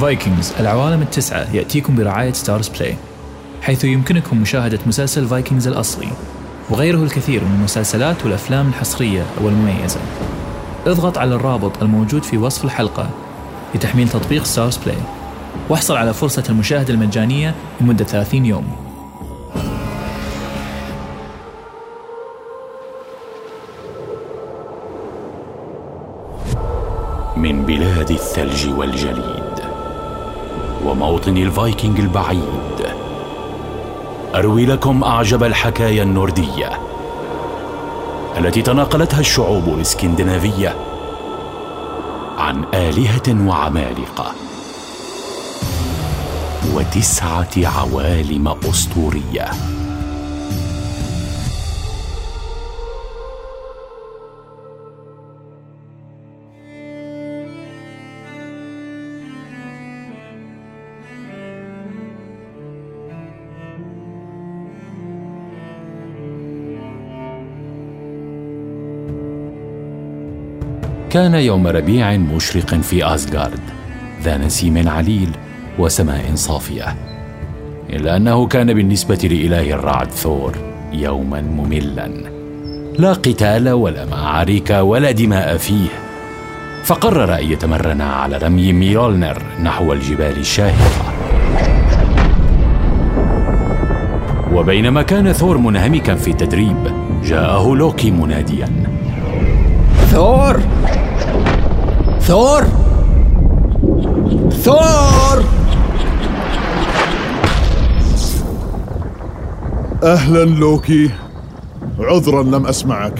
Vikings العوالم التسعة يأتيكم برعاية Starz Play حيث يمكنكم مشاهدة مسلسل Vikings الأصلي وغيره الكثير من المسلسلات والأفلام الحصرية والمميزة. اضغط على الرابط الموجود في وصف الحلقة لتحميل تطبيق Starz Play واحصل على فرصة المشاهدة المجانية لمدة 30 يوم. من بلاد الثلج والجليد وموطن الفايكنج البعيد. أروي لكم أعجب الحكايا النورديه التي تناقلتها الشعوب الإسكندنافية عن آلهة وعمالقة. وتسعة عوالم أسطورية. كان يوم ربيع مشرق في أسغارد ذا نسيم عليل وسماء صافية. إلا أنه كان بالنسبة لإله الرعد ثور يوما مملا. لا قتال ولا معارك ولا دماء فيه. فقرر أن يتمرن على رمي ميولنر نحو الجبال الشاهقة. وبينما كان ثور منهمكا في التدريب جاءه لوكي مناديا. ثور! ثور! ثور! أهلا لوكي. عذرا لم أسمعك.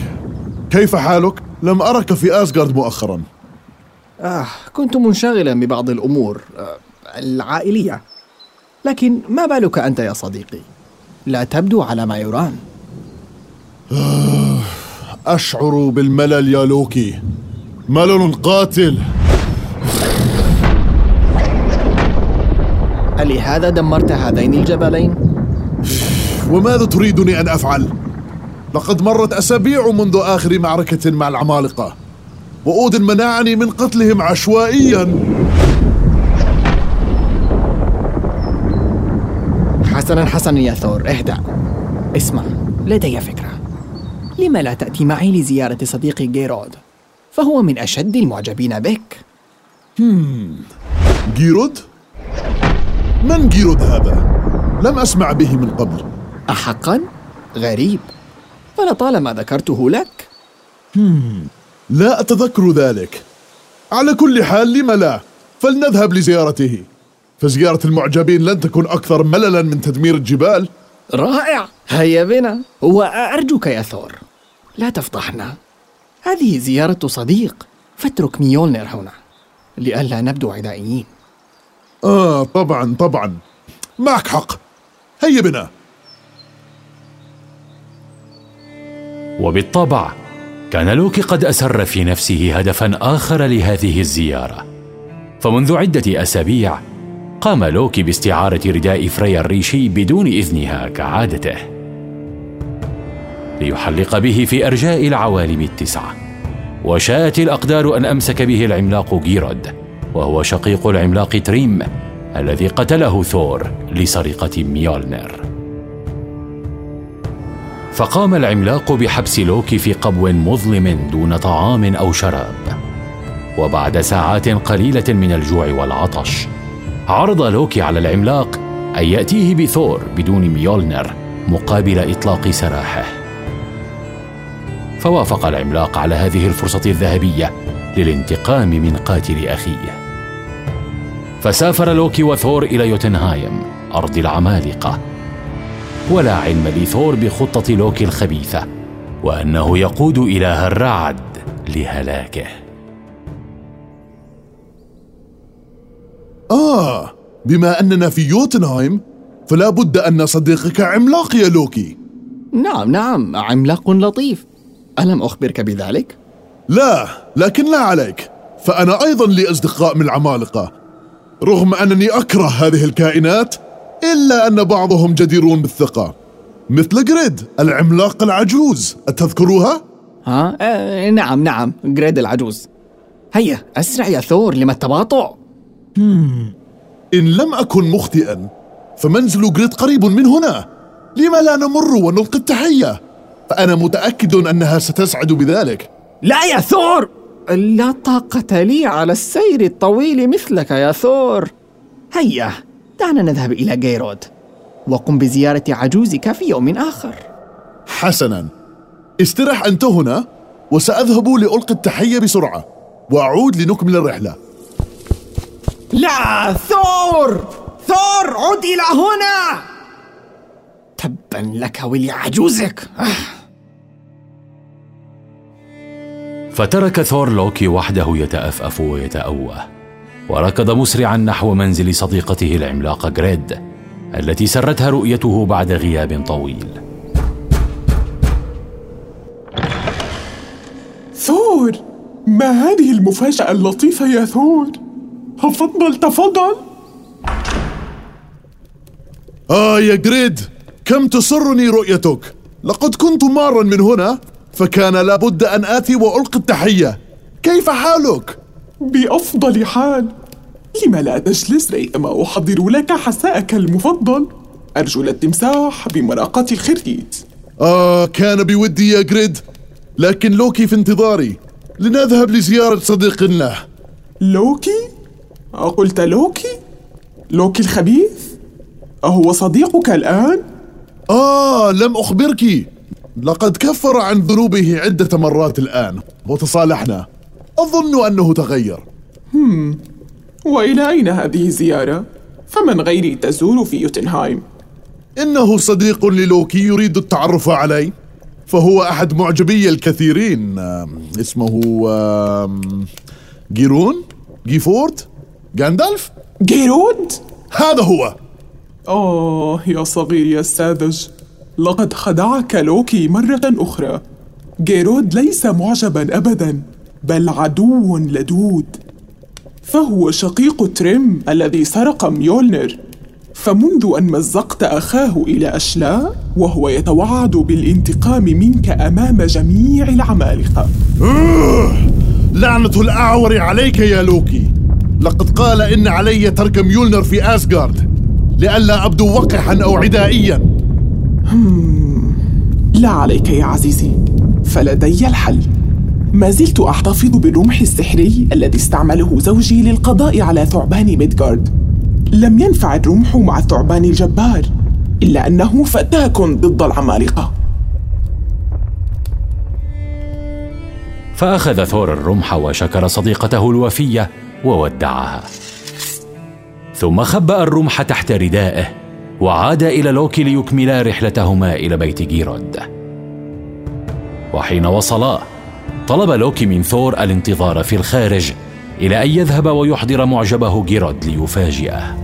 كيف حالك؟ لم أرك في أسغارد مؤخرا. آه كنت منشغلا ببعض الأمور آه العائلية. لكن ما بالك أنت يا صديقي؟ لا تبدو على ما يرام. أشعر بالملل يا لوكي. ملل قاتل. ألهذا دمرت هذين الجبلين؟ وماذا تريدني أن أفعل؟ لقد مرت أسابيع منذ آخر معركة مع العمالقة وأودن منعني من قتلهم عشوائيا. حسنا حسنا يا ثور اهدأ. اسمع لدي فكرة. لما لا تأتي معي لزيارة صديقي جيرود؟ فهو من أشد المعجبين بك. جيرود؟ من جيرود هذا؟ لم أسمع به من قبل. أحقا؟ غريب. فلطالما ذكرته لك. لا أتذكر ذلك. على كل حال لم لا؟ فلنذهب لزيارته. فزيارة المعجبين لن تكون أكثر مللا من تدمير الجبال. رائع. هيا بنا. وأرجوك يا ثور. لا تفضحنا. هذه زيارة صديق. فاترك ميولنر هنا لئلا نبدو عدائيين. آه طبعا طبعا. معك حق. هيا بنا. وبالطبع كان لوكي قد أسر في نفسه هدفا آخر لهذه الزيارة. فمنذ عدة أسابيع قام لوكي باستعارة رداء فريا الريشي بدون إذنها كعادته. ليحلق به في أرجاء العوالم التسعة. وشاءت الأقدار أن أمسك به العملاق جيرود وهو شقيق العملاق تريم الذي قتله ثور لسرقة ميولنر فقام العملاق بحبس لوكي في قبو مظلم دون طعام أو شراب. وبعد ساعات قليلة من الجوع والعطش عرض لوكي على العملاق أن يأتيه بثور بدون ميولنر مقابل إطلاق سراحه. فوافق العملاق على هذه الفرصة الذهبية للانتقام من قاتل أخيه. فسافر لوكي وثور إلى يوتنهايم أرض العمالقة. ولا علم لثور بخطة لوكي الخبيثة وأنه يقود اله الرعد لهلاكه. آه بما أننا في يوتنهايم فلا بد أن صديقك عملاق يا لوكي. نعم نعم عملاق لطيف. ألم أخبرك بذلك؟ لا لكن لا عليك. فأنا أيضا لي أصدقاء من العمالقة. رغم أنني أكره هذه الكائنات إلا أن بعضهم جديرون بالثقة. مثل جريد العملاق العجوز. أتذكروها؟ ها؟ آه نعم نعم جريد العجوز. هيا أسرع يا ثور لما التباطؤ؟ إن لم أكن مخطئا فمنزل جريد قريب من هنا. لما لا نمر ونلقي التحية؟ فأنا متأكد أنها ستسعد بذلك. لا يا ثور! لا طاقة لي على السير الطويل مثلك يا ثور. هيا دعنا نذهب إلى جيرود. وقم بزيارة عجوزك في يوم آخر. حسنا. استرح أنت هنا وسأذهب لألقي التحية بسرعة وأعود لنكمل الرحلة. لا ثور! ثور عد إلى هنا! تبا لك ولعجوزك. آه. فترك ثور لوكي وحده يتأفف ويتأوه وركض مسرعا نحو منزل صديقته العملاقة جريد التي سرتها رؤيته بعد غياب طويل. ثور! ما هذه المفاجأة اللطيفة يا ثور؟ تفضل تفضل! آه يا جريد كم تسرني رؤيتك؟ لقد كنت مارا من هنا. فكان لابد أن آتي وألقي التحية كيف حالك؟ بأفضل حال لم لا تجلس ريثما أحضر لك حساءك المفضل أرجل التمساح بمرقة الخرتيت آه كان بودي يا جريد لكن لوكي في انتظاري لنذهب لزيارة صديق له لوكي؟ أقلت لوكي؟ لوكي الخبيث؟ أهو صديقك الآن؟ آه لم أخبرك لقد كفر عن ذنوبه عدة مرات الآن وتصالحنا. أظن أنه تغير. وإلى أين هذه الزيارة؟ فمن غيري تزور في يوتنهايم؟ إنه صديق للوكي يريد التعرف علي فهو أحد معجبي الكثيرين. اسمه جيرون؟ جيفورد؟ جاندالف؟ جيرود؟ هذا هو. آه يا صغيري الساذج. لقد خدعك لوكي مرة أخرى. جيرود ليس معجبا أبدا بل عدو لدود. فهو شقيق تريم الذي سرق ميولنر. فمنذ أن مزقت أخاه إلى أشلاء وهو يتوعد بالانتقام منك أمام جميع العمالقة. لعنة الأعور عليك يا لوكي. لقد قال إن علي ترك ميولنر في أسغارد لئلا أبدو وقحا أو عدائيا. لا عليك يا عزيزي. فلدي الحل. ما زلت أحتفظ بالرمح السحري الذي استعمله زوجي للقضاء على ثعبان ميدغارد. لم ينفع الرمح مع الثعبان الجبار إلا أنه فتاك ضد العمالقة. فأخذ ثور الرمح وشكر صديقته الوفية وودعها. ثم خبأ الرمح تحت ردائه. وعاد إلى لوكي ليكملا رحلتهما إلى بيت جيرود. وحين وصلا طلب لوكي من ثور الانتظار في الخارج إلى أن يذهب ويحضر معجبه جيرود ليفاجئه.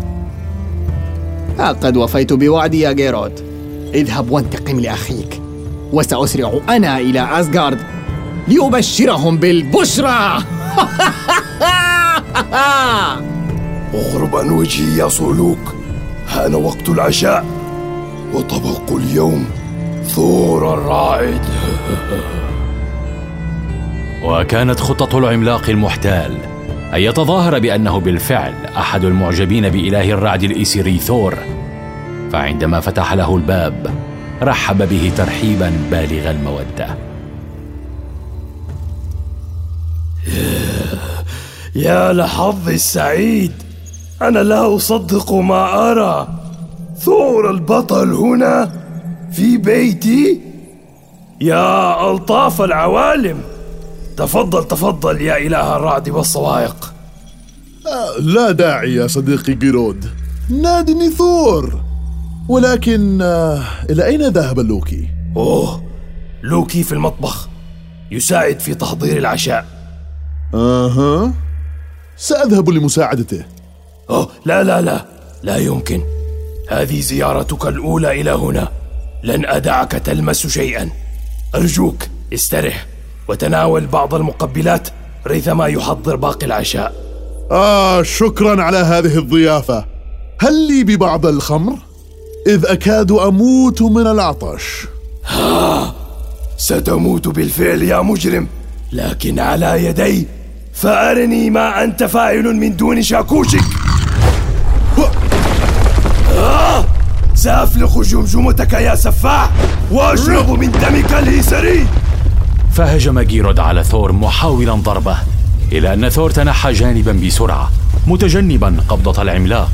ها قد وفيت بوعدي يا جيرود. اذهب وانتقم لأخيك وسأسرع أنا إلى أسغارد لأبشرهم بالبشرى. اغرب عن وجهي يا صعلوك حان وقت العشاء وطبق اليوم ثور الرائد وكانت خطة العملاق المحتال أن يتظاهر بأنه بالفعل أحد المعجبين بإله الرعد الإيسيري ثور فعندما فتح له الباب رحب به ترحيبا بالغ المودة. يا لحظي السعيد. أنا لا أصدق ما أرى. ثور البطل هنا في بيتي. يا ألطاف العوالم. تفضل تفضل يا إله الرعد والصواعق. آه، لا داعي يا صديقي جيرود. نادني ثور. ولكن آه، إلى أين ذهب لوكي؟ أوه لوكي في المطبخ. يساعد في تحضير العشاء. أها. سأذهب لمساعدته. أوه لا لا لا لا يمكن. هذه زيارتك الأولى إلى هنا. لن أدعك تلمس شيئا. أرجوك استرح وتناول بعض المقبلات ريثما يحضر باقي العشاء. آه شكرا على هذه الضيافة. هل لي ببعض الخمر؟ إذ أكاد أموت من العطش. ستموت بالفعل يا مجرم. لكن على يدي فأرني ما أنت فاعل من دون شاكوشك. سأفلخ جمجمتك يا سفاح وأشرب من دمك الإسيري. فهجم جيرود على ثور محاولا ضربه إلا أن ثور تنحى جانبا بسرعة متجنبا قبضة العملاق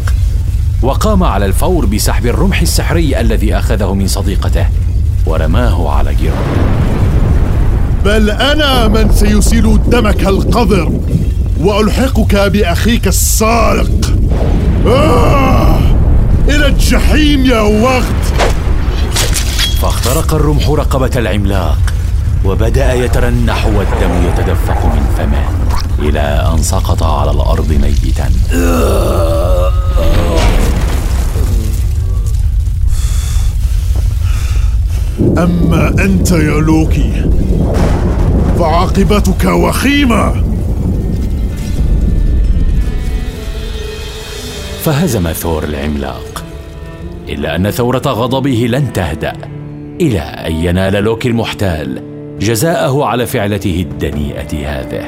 وقام على الفور بسحب الرمح السحري الذي أخذه من صديقته ورماه على جيرود بل أنا من سيسيل دمك القذر وألحقك بأخيك السارق. آه! إلى الجحيم يا وقت. فاخترق الرمح رقبة العملاق وبدأ يترنح والدم يتدفق من فمه إلى أن سقط على الأرض ميتا. أما أنت يا لوكي فعاقبتك وخيمة. فهزم ثور العملاق إلا أن ثورة غضبه لن تهدأ إلى أن ينال لوكي المحتال جزاءه على فعلته الدنيئة هذه.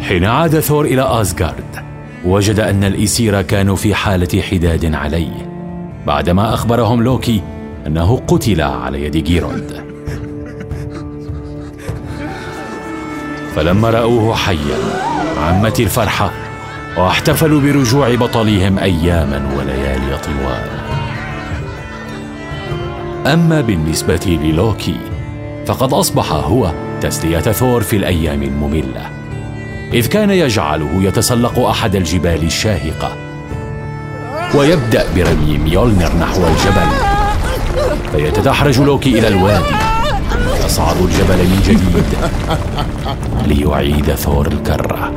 حين عاد ثور إلى آسغارد وجد أن الإسير كانوا في حالة حداد عليه بعدما أخبرهم لوكي أنه قتل على يد جيرود فلما رأوه حيا عمت الفرحة واحتفلوا برجوع بطلهم أياما وليالي طوال. أما بالنسبة للوكي فقد أصبح هو تسلية ثور في الأيام المملة إذ كان يجعله يتسلق أحد الجبال الشاهقة ويبدأ برمي ميولنر نحو الجبل. فيتدحرج لوكي إلى الوادي. يصعد الجبل من جديد ليعيد ثور الكرة.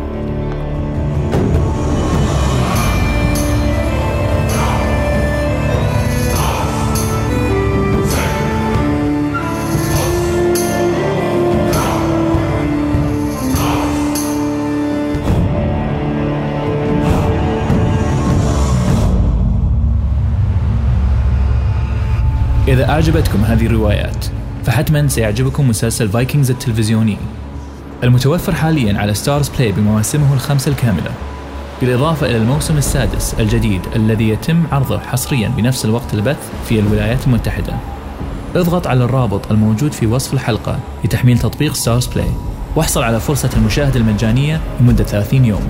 إذا أعجبتكم هذه الروايات فحتما سيعجبكم مسلسل Vikings التلفزيوني. المتوفر حاليا على StarzPlay بمواسمه الخمسة الكاملة. بالإضافة إلى الموسم السادس الجديد الذي يتم عرضه حصريا بنفس وقت البث في الولايات المتحدة. اضغط على الرابط الموجود في وصف الحلقة لتحميل تطبيق StarzPlay واحصل على فرصة المشاهدة المجانية لمدة 30 يوم.